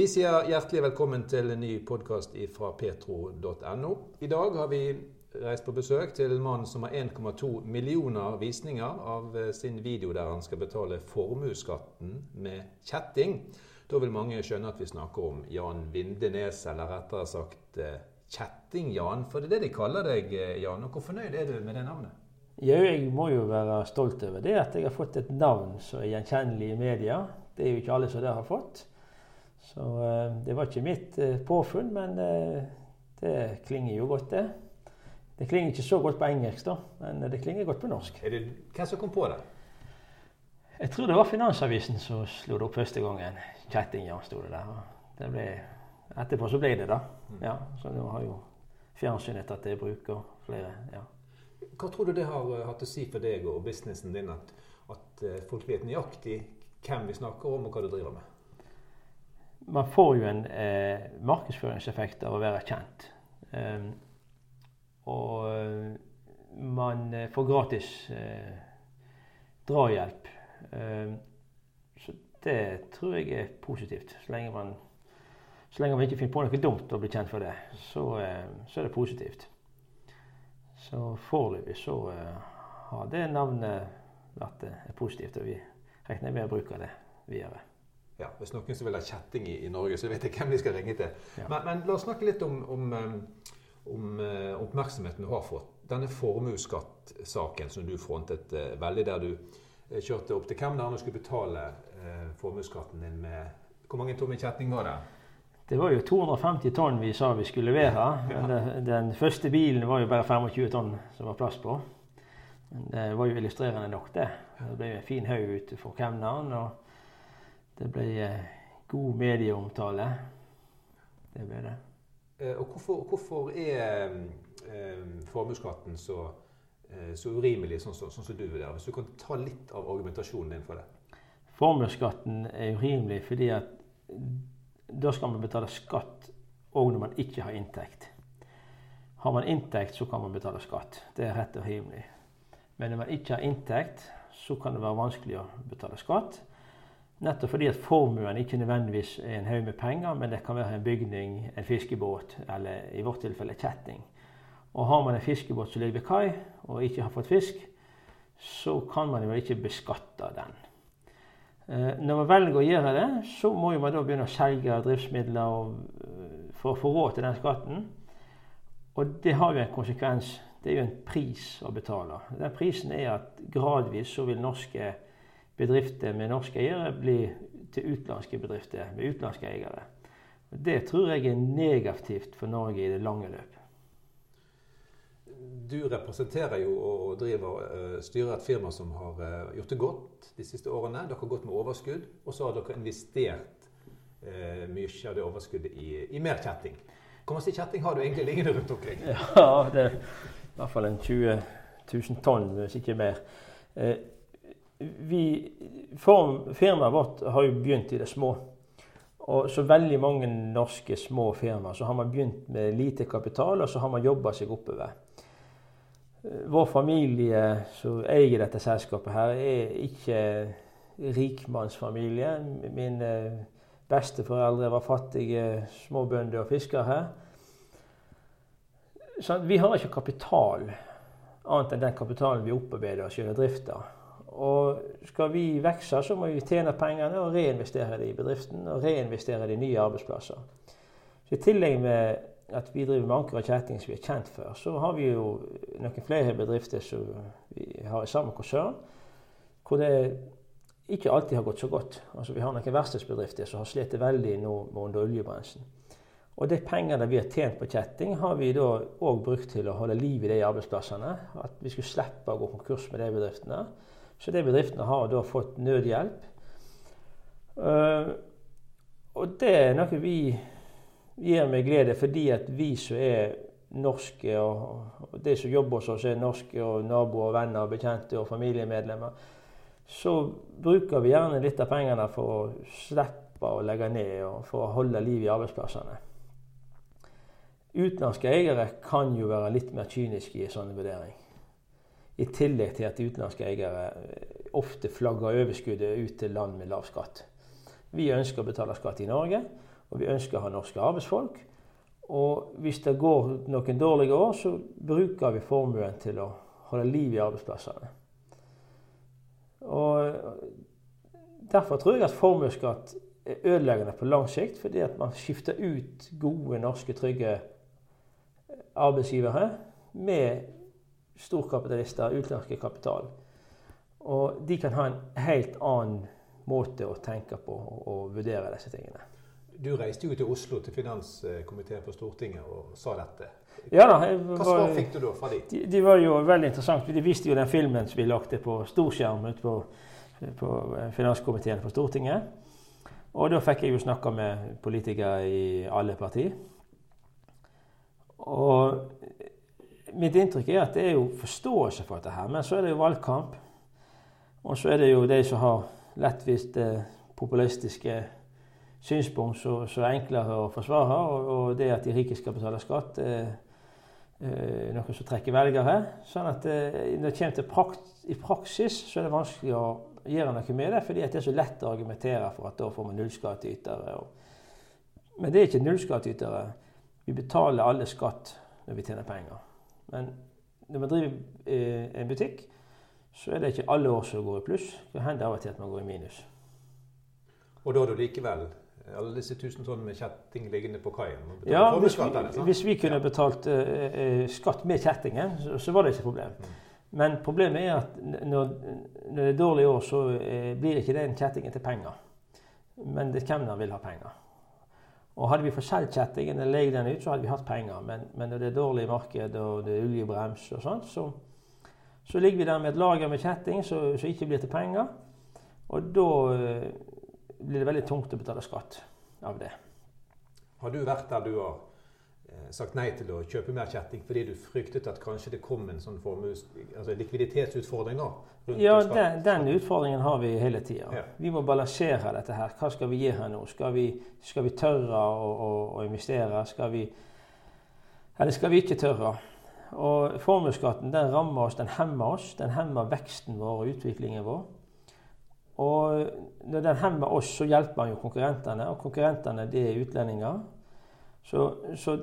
Vi sier hjertelig velkommen til en ny podkast fra petro.no. I dag har vi reist på besøk til en mann som har 1,2 millioner visninger av eh, sin video der han skal betale formuesskatten med kjetting. Da vil mange skjønne at vi snakker om Jan Vindenes, eller rettere sagt eh, Kjetting-Jan. For det er det de kaller deg, eh, Jan. Og hvor fornøyd er du med det navnet? Jo, jeg må jo være stolt over det, at jeg har fått et navn som er gjenkjennelig i media. Det er jo ikke alle som det har fått. Så det var ikke mitt påfunn, men det klinger jo godt, det. Det klinger ikke så godt på engelsk, da, men det klinger godt på norsk. Er det, Hvem som kom på det? Jeg tror det var Finansavisen som slo det opp første gangen. Kjetting-Jan sto det der. Det ble, etterpå så ble det, da. Mm. Ja, så nå har jo fjernsynet tatt det i bruk, og flere. ja. Hva tror du det har eh, hatt å si for deg og businessen din at, at eh, folk vet nøyaktig hvem vi snakker om, og hva du driver med? Man får jo en eh, markedsføringseffekt av å være kjent. Og eh, man eh, får gratis eh, drahjelp. Eh, så det tror jeg er positivt. Så lenge man, så lenge man ikke finner på noe dumt og blir kjent for det, så, eh, så er det positivt. Så foreløpig så eh, har det navnet vært positivt, og vi regner med å bruke det videre. Ja, Hvis noen som vil ha kjetting i, i, Norge, så vet jeg hvem de skal ringe til. Ja. Men, men, la oss snakke litt om, om om eh, oppmerksomheten du har fått. Denne formuesskattsaken som du frontet eh, veldig, der du eh, kjørte opp til Kemner og skulle betale formuesskatten din med Hvor mange tomme kjetting var det? Det var jo 250 tonn vi sa vi skulle levere. Men det, den første bilen var jo bare 25 tonn som var plass på. Men det var jo illustrerende nok, det. Det ble en fin haug ute for kemneren. Og det ble god medieomtale. Det ble det. Eh, og hvorfor, hvorfor er eh, formuesskatten så, eh, så, urimelig, sånn, sånn, som du vurderer? Hvis du kan ta litt av argumentasjonen din for det. Formuesskatten er urimelig fordi at da skal man betale skatt òg når man ikke har inntekt. Har man inntekt, så kan man betale skatt. Det er rett og rimelig. Men når man ikke har inntekt, så kan det være vanskelig å betale skatt. Nettopp fordi at formuen ikke nødvendigvis er en haug med penger, men det kan være en bygning, en fiskebåt eller i vårt tilfelle kjetting. Og har man en fiskebåt som ligger ved kai og ikke har fått fisk, så kan man jo ikke beskatte den. Eh, når man velger å gjøre det, så må man da begynne å selge driftsmidler eh, for å få råd til den skatten. Og det har jo en konsekvens. Det er jo en pris å betale. Den prisen er at gradvis så vil norske bedrifter med norske eiere blir til utenlandske bedrifter med utenlandske eiere. Det tror jeg er negativt for Norge i det lange løp. Du representerer jo og driver, uh, styrer et firma som har uh, gjort det godt de siste årene. Dere har gått med overskudd, og så har dere investert eh, mye av det overskuddet i, i mer kjetting. Hvor mye kjetting har du egentlig liggende rundt omkring? Ja, det er i hvert fall en 20 000 tonn, hvis ikke mer vi, Firmaet vårt har jo begynt i det små. Og så veldig mange norske små firmaer så har man begynt med lite kapital, og så har man jobba seg oppover. Vår familie som eier dette selskapet her, er ikke rikmannsfamilie. Mine besteforeldre var fattige småbønder og fiskere. her. Så vi har ikke kapital annet enn den kapitalen vi opparbeider oss gjennom drifta. Og skal vi vokse, så må vi tjene pengene og reinvestere det i bedriften. Og reinvestere det i nye arbeidsplasser. Så I tillegg med at vi driver med anker og kjetting som vi er kjent for, så har vi jo noen flere bedrifter som vi har i samme konsern, hvor det ikke alltid har gått så godt. Altså Vi har noen verkstedsbedrifter som har slitt veldig nå under oljebransjen. Og de pengene vi har tjent på kjetting, har vi da òg brukt til å holde liv i de arbeidsplassene. At vi skulle slippe å gå konkurs med de bedriftene. Så de bedriftene har da fått nødhjelp. Uh, og det er noe vi gir med glede fordi at vi som er norske, og, og de som jobber hos oss, er norske og naboer, venner, bekjente og familiemedlemmer, så bruker vi gjerne litt av pengene for å slippe å legge ned og for å holde liv i arbeidsplassene. Utenlandske eiere kan jo være litt mer kyniske i en sånn vurdering. I tillegg til at utenlandske eiere eh, ofte flagger overskuddet ut til land med lav skatt. Vi ønsker å betale skatt i Norge, og vi ønsker å ha norske arbeidsfolk. Og hvis det går noen dårlige år, så bruker vi formuen til å holde liv i arbeidsplassene. Og Derfor tror jeg at formuesskatt er ødeleggende på lang sikt, fordi at man skifter ut gode, norske, trygge arbeidsgivere med storkapitalister, utenlandske kapital. Og de kan ha en helt annen måte å tenke på og vurdere disse tingene. Du reiste jo til Oslo til finanskomiteen på Stortinget og sa dette. Ja da, Hva svar fikk du da fra de? de? De var jo veldig interessant. De viste jo den filmen som vi lagde på storskjerm ute på på finanskomiteen på Stortinget. Og da fikk jeg jo snakka med politikere i alle partier. Og mitt inntrykk er at det er jo forståelse for dette her, men så er det jo valgkamp. Og så er det jo de som har lettviste populistiske synspunkt så, så enklere å forsvare. Og, og, det at de rike skal betale skatt, er, eh, noe som trekker velgere. Sånn at eh, når det kommer til prakt, i praksis, så er det vanskelig å gjøre noe med det, fordi det er så lett å argumentere for at da får vi nullskattytere. Men det er ikke nullskattytere. Vi betaler alle skatt når vi tjener penger. Men når man driver eh, en butikk, så er det ikke alle år som går i pluss. Det hender av og til at man går i minus. Og da er du likevel alle disse tusen tonn med kjetting liggende på kaien? Ja, hvis vi, hvis vi, kunne betalt uh, skatt med kjettingen, så, så, var det ikke et problem. Mm. Men problemet er at når, når det er dårlige år, så eh, blir ikke den kjettingen til penger. Men det hvem vil ha penger. Og hadde vi fått kjettingene, leid den ut, så hadde vi hatt penger. Men, men, når det er dårlig marked og det er oljebrems og sånt, så, så, ligger vi der med et lager med kjetting som ikke blir til penger. Og da eh, blir det veldig tungt å betale skatt av det. Har du vært der du har sagt nei til å kjøpe mer kjetting fordi du fryktet at kanskje det kom en sånn formus, altså likviditetsutfordring nå? Ja, den, den, utfordringen har vi hele tida. Ja. Vi må balansere dette her. Hva skal vi gi her nå? Skal vi, skal vi tørre å, å, å, investere? Skal vi Eller skal vi ikke tørre? Og Formuesskatten den rammer oss, den hemmer oss. Den hemmer veksten vår og utviklingen vår. Og når den hemmer oss, så hjelper den jo konkurrentene. Og konkurrentene det er utlendinger. Så, så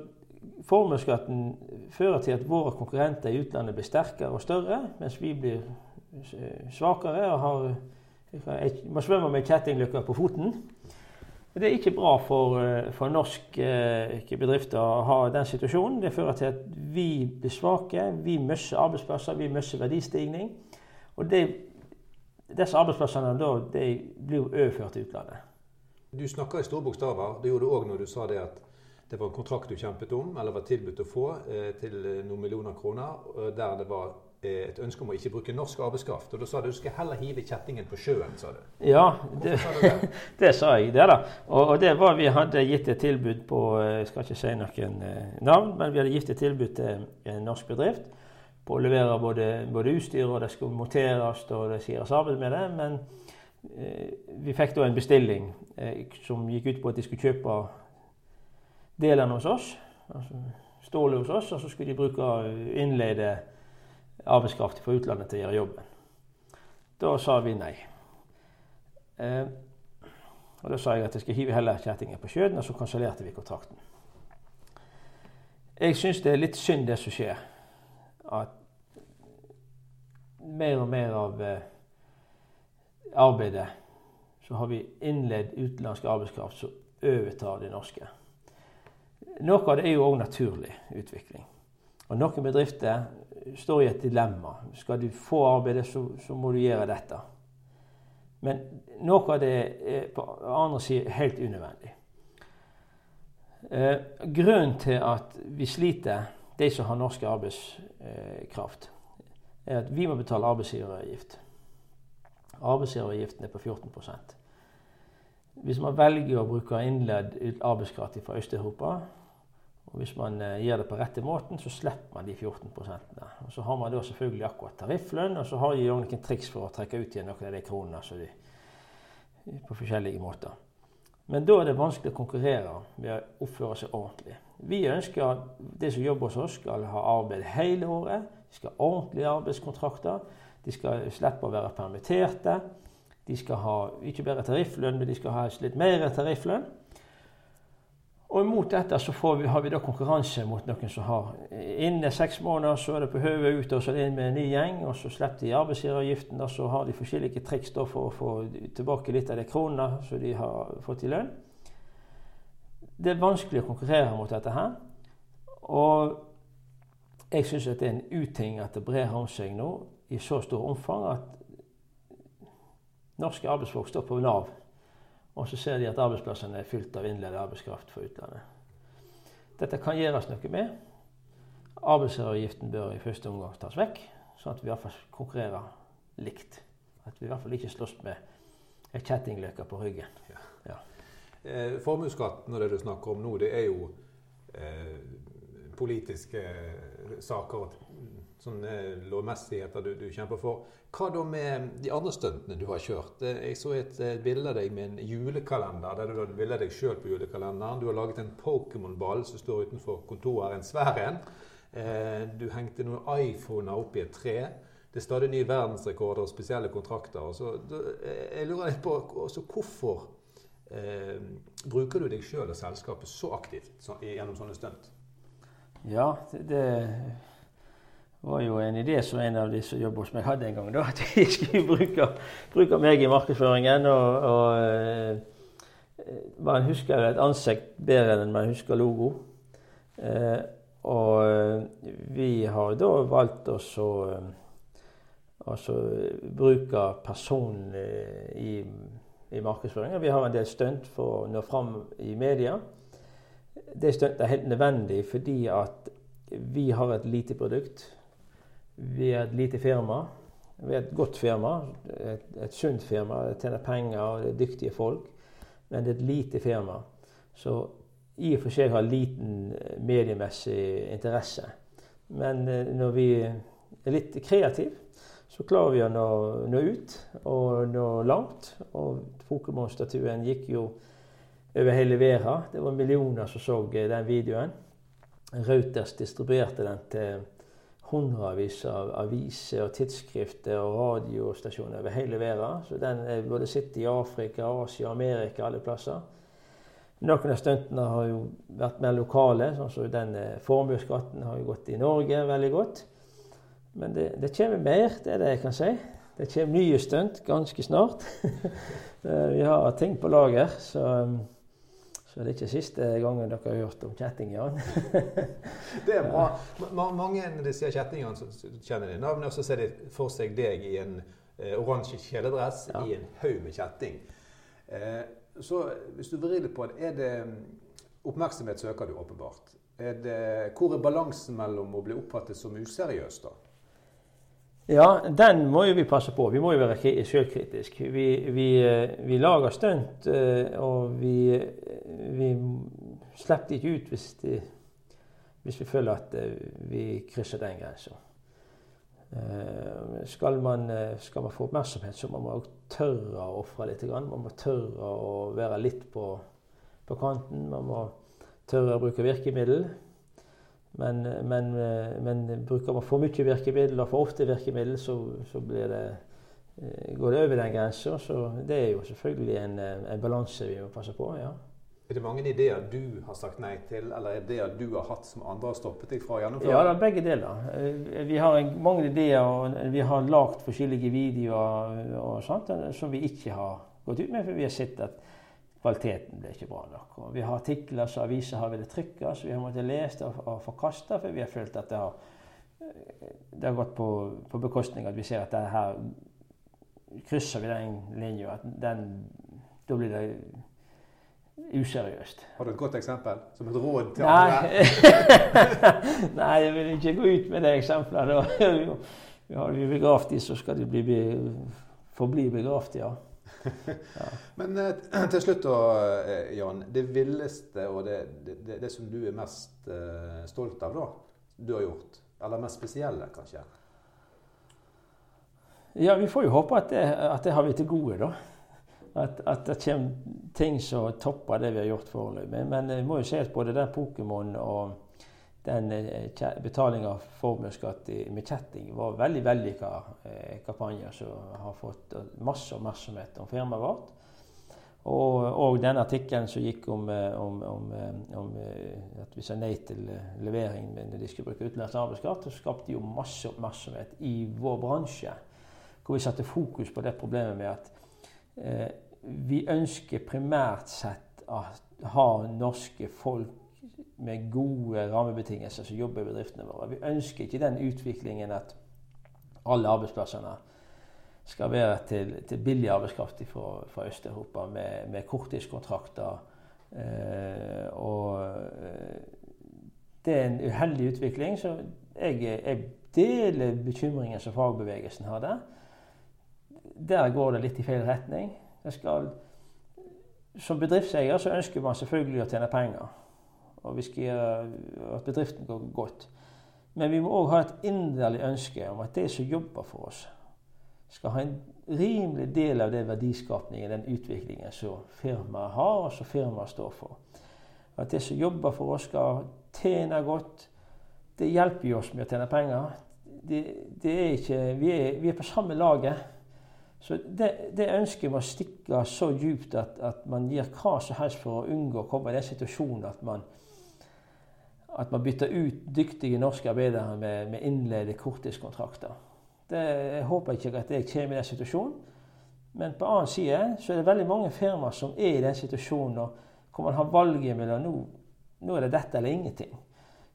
Formuesskatten fører til at våre konkurrenter i utlandet blir sterkere og større, mens vi blir eh, svakere og har, må svømme med kjettinglykker på foten. Det er ikke bra for, eh, for norske eh, bedrifter å ha den situasjonen. Det fører til at vi blir svake, vi mister arbeidsplasser, vi mister verdistigning. Og det, disse arbeidsplassene da, blir overført til utlandet. Du snakker i store bokstaver. Det gjorde du òg når du sa det at det var en kontrakt du kjempet om, eller var tilbudt å få, eh, til eh, noen millioner kroner, der det var eh, et ønske om å ikke bruke norsk arbeidskraft. Og da sa du du skal heller hive kjettingen på sjøen, sa du. Ja, det, sa du det? det sa jeg. det da. Og, og, det var vi hadde gitt et tilbud på Jeg skal ikke si noen navn, men vi hadde gitt et tilbud til en norsk bedrift på å levere både, både utstyr, og det skulle monteres og det gjøres arbeid med det. Men eh, vi fikk da en bestilling eh, som gikk ut på at de skulle kjøpe delene hos oss, altså stålet hos oss, og så skulle de bruke innleide arbeidskraft fra utlandet til å gjøre jobben. Da sa vi nei. Eh, og Da sa jeg at jeg skal hive heller kjettingen på sjøen, og så kansellerte vi kontrakten. Jeg syns det er litt synd det som skjer. At mer og mer av eh, arbeidet så har vi innledd utenlandsk arbeidskraft som overtar det norske. Noe av det er jo òg naturlig utvikling. Og Noen bedrifter står i et dilemma. Skal du få arbeidet, så, så, må du gjøre dette. Men noe av det er på andre siden helt unødvendig. Eh, grunnen til at vi sliter, de som har norsk arbeidskraft, er at vi må betale arbeidsgiveravgift. Arbeidsgiveravgiften er på 14 Hvis man velger å bruke innledd arbeidskraft fra Øst-Europa, og Hvis man eh, gjør det på rette måten, så slipper man de 14% Og Så har man da selvfølgelig akkurat tarifflønn, og så har de noen triks for å trekke ut igjen noen av de kronene de, på forskjellige måter. Men da er det vanskelig å konkurrere ved å oppføre seg ordentlig. Vi ønsker at de som jobber hos oss, skal ha arbeid hele året. De skal ha ordentlige arbeidskontrakter. De skal slippe å være permitterte. De skal ha ikke bare tarifflønn, men de skal ha litt mer tarifflønn. Og mot dette så vi, har vi da konkurranse mot noen som har Innen seks måneder så er det på hodet ut og så er det inn med en ny gjeng. Og så slipper de arbeidsgiveravgiften. og Så har de forskjellige triks for å få tilbake litt av de kronene som de har fått i lønn. Det er vanskelig å konkurrere mot dette her. Og jeg syns det er en uting at det brer om seg nå i så stort omfang at norske arbeidsfolk står på Nav og så ser de at arbeidsplassene er fylt av innleid arbeidskraft fra utlandet. Dette kan gjøres noe med. Arbeidsgiveravgiften bør i første omgang tas vekk, sånn at vi i hvert fall konkurrerer likt. At vi i hvert fall ikke slåss med ei kjettingløke på ryggen. Ja. Ja. Eh, Formuesskatten og det du snakker om nå, det er jo eh, politiske saker sånne lovmessigheter du, du, kjemper for. Hva da med de andre stuntene du har kjørt? Eh, jeg så et, et bilde av deg med en julekalender. der Du har bilde av deg sjøl på julekalenderen. Du har laget en Pokémon-ball som står utenfor kontoret, en svær en. Eh, du hengte noen iPhoner opp i et tre. Det er stadig nye verdensrekorder og spesielle kontrakter. Så, eh, jeg lurer litt på også, hvorfor eh, bruker du deg sjøl og selskapet så aktivt så, gjennom sånne stunt? Ja, det, det var jo en idé som en av de som jobber hos meg, hadde en gang. da, At de skulle bruke, bruke meg i markedsføringen. og, og eh, Man husker et ansikt bedre enn man husker logo. Eh, og vi har da valgt oss å altså, bruke personen i, i markedsføringen. Vi har en del stunt for å nå fram i media. Det stuntet er helt nødvendig fordi at vi har et lite produkt. Vi er et lite firma. Vi er et godt firma, et, et sunt firma. Det tjener penger, og det er dyktige folk. Men det er et lite firma. Så i og for seg har liten mediemessig interesse. Men eh, når vi er litt kreative, så klarer vi å nå, nå ut og nå langt. Og Pokémon-statuen gikk jo over hele verden. Det var millioner som så den videoen. Rauters distribuerte den til hundrevis av aviser og tidsskrifter og radiostasjoner over hele verden. Så den er både sitter i Afrika, Asia, Amerika, alle plasser. Noen av stuntene har jo vært mer lokale, sånn som den formuesskatten har jo gått i Norge veldig godt. Men det, det, kommer mer, det er det jeg kan si. Det kommer nye stunt ganske snart. Vi har ting på lager. så... Så det er ikke siste gangen dere har hørt om kjettingjern. det er bra. Mange når de sier kjettingjern, så kjenner de navnet, og så ser de for seg deg i en eh, oransje kjeledress ja. i en haug med kjetting. Eh, så hvis du vrir litt på det, er det mm, Oppmerksomhet søker du åpenbart. Er det, hvor er balansen mellom å bli oppfattet som useriøs, da? Ja, den må jo vi passe på. Vi må jo være sjølkritiske. Vi, vi, eh, vi, lager stunt, eh, og vi, vi slipper ikke ut hvis, de, hvis, vi føler at eh, vi krysser den grensa. Skal skal man, få oppmerksomhet, så må man tørre å ofre litt. Man må tørre å være litt på, på kanten. Man må tørre å bruke virkemiddel. Men, men, men, bruker man for mye virkemiddel og for ofte virkemiddel, så, så det, eh, går det over den grensa. Så det er jo selvfølgelig en, en balanse vi må passe på. ja. Er det mange ideer du har sagt nei til, eller ideer du har hatt som andre har stoppet deg fra å gjennomføre? Ja, det er begge deler. Eh, vi har mange ideer, og vi har lagd forskjellige videoer og sånt, som vi ikke har gått ut med, for vi har sett at kvaliteten ble ikke bra nok. Og vi har artikler som aviser har villet trykke, så vi har måttet lese og, og forkaste, for vi har følt at det har, det har gått på, på bekostning at vi ser at det her krysser vi den linja, at den, da blir det useriøst. Har du et godt eksempel som et råd til Nei. andre? Nei, jeg vil ikke gå ut med det eksempelet. Har vi begravd de, så skal de bli, forbli begravd, ja ja. Men eh, til slutt da, eh, Jan. Det villeste og det, det, det, som du er mest eh, stolt av, da, du har gjort? Eller mest spesielle, kanskje? Ja, vi får jo håpe at det, at det har vi til gode, da. At, at, det kommer ting som topper det vi har gjort foreløpig. Men jeg må jo si at både der Pokémon og den eh, betalinga av formuesskatt med kjetting var veldig vellykka eh, kampanjer som har fått masse oppmerksomhet om firmaet vårt. Og, og denne artikkelen som gikk om, om, om, om, at vi sa nei til levering når de skulle bruke utenlandsk arbeidskraft, skapte jo masse oppmerksomhet i vår bransje. Hvor vi satte fokus på det problemet med at eh, vi ønsker primært sett å ha norske folk med gode rammebetingelser som jobber bedriftene våre. Vi ønsker ikke den utviklingen at alle arbeidsplassene skal være til, til billig arbeidskraft fra, fra Øst-Europa med, med korttidskontrakter. Eh, og eh, det er en uheldig utvikling. Så jeg, jeg deler bekymringen som fagbevegelsen har der. Der går det litt i feil retning. Skal, som bedriftseier så ønsker man selvfølgelig å tjene penger. Og vi skal gjøre at bedriften går godt. Men vi må òg ha et inderlig ønske om at de som jobber for oss, skal ha en rimelig del av den verdiskapningen, den utviklingen som firmaet har, og som firmaet står for. At de som jobber for oss, skal tjene godt. Det hjelper jo oss med å tjene penger. Det, det er ikke, vi, er, vi er på samme laget. Så det, det ønsket må stikke så djupt at, at, man gjør hva som helst for å unngå å komme i den situasjonen at man, at man bytter ut dyktige norske arbeidere med, med innleide korttidskontrakter. Det, jeg håper ikke at jeg kommer i den situasjonen. Men på annen side så er det veldig mange firmaer som er i den situasjonen hvor man har valget mellom nå, nå er det dette eller ingenting.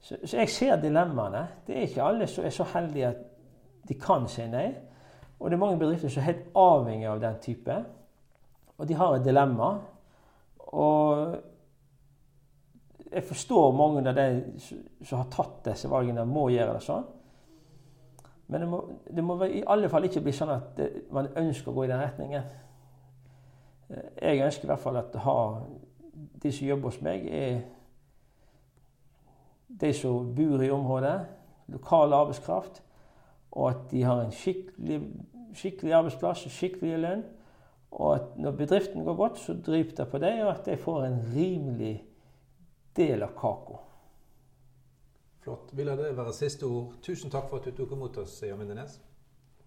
Så, så jeg ser dilemmaene. Det er ikke alle som er så heldige at de kan si nei. Og det er mange bedrifter som er helt avhengig av den type. Og de har et dilemma. Og jeg forstår mange av de som har tatt disse valgene, må gjøre det sånn. Men det må, det må i alle fall ikke bli sånn at man ønsker å gå i den retningen. Jeg ønsker i hvert fall at ha, de som jobber hos meg, er de som bor i området, lokal arbeidskraft, og at de har en skikkelig skikkelig arbeidsplass og skikkelig lønn. Og at når bedriften går godt, så driver det på dem, og at de får en rimelig del av kaka. Flott. Vil det være siste ord. Tusen takk for at du tok imot oss, Jan Mindenes.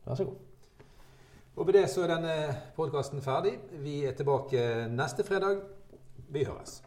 Vær så god. Og med det så er denne podkasten ferdig. Vi er tilbake neste fredag. Vi høres.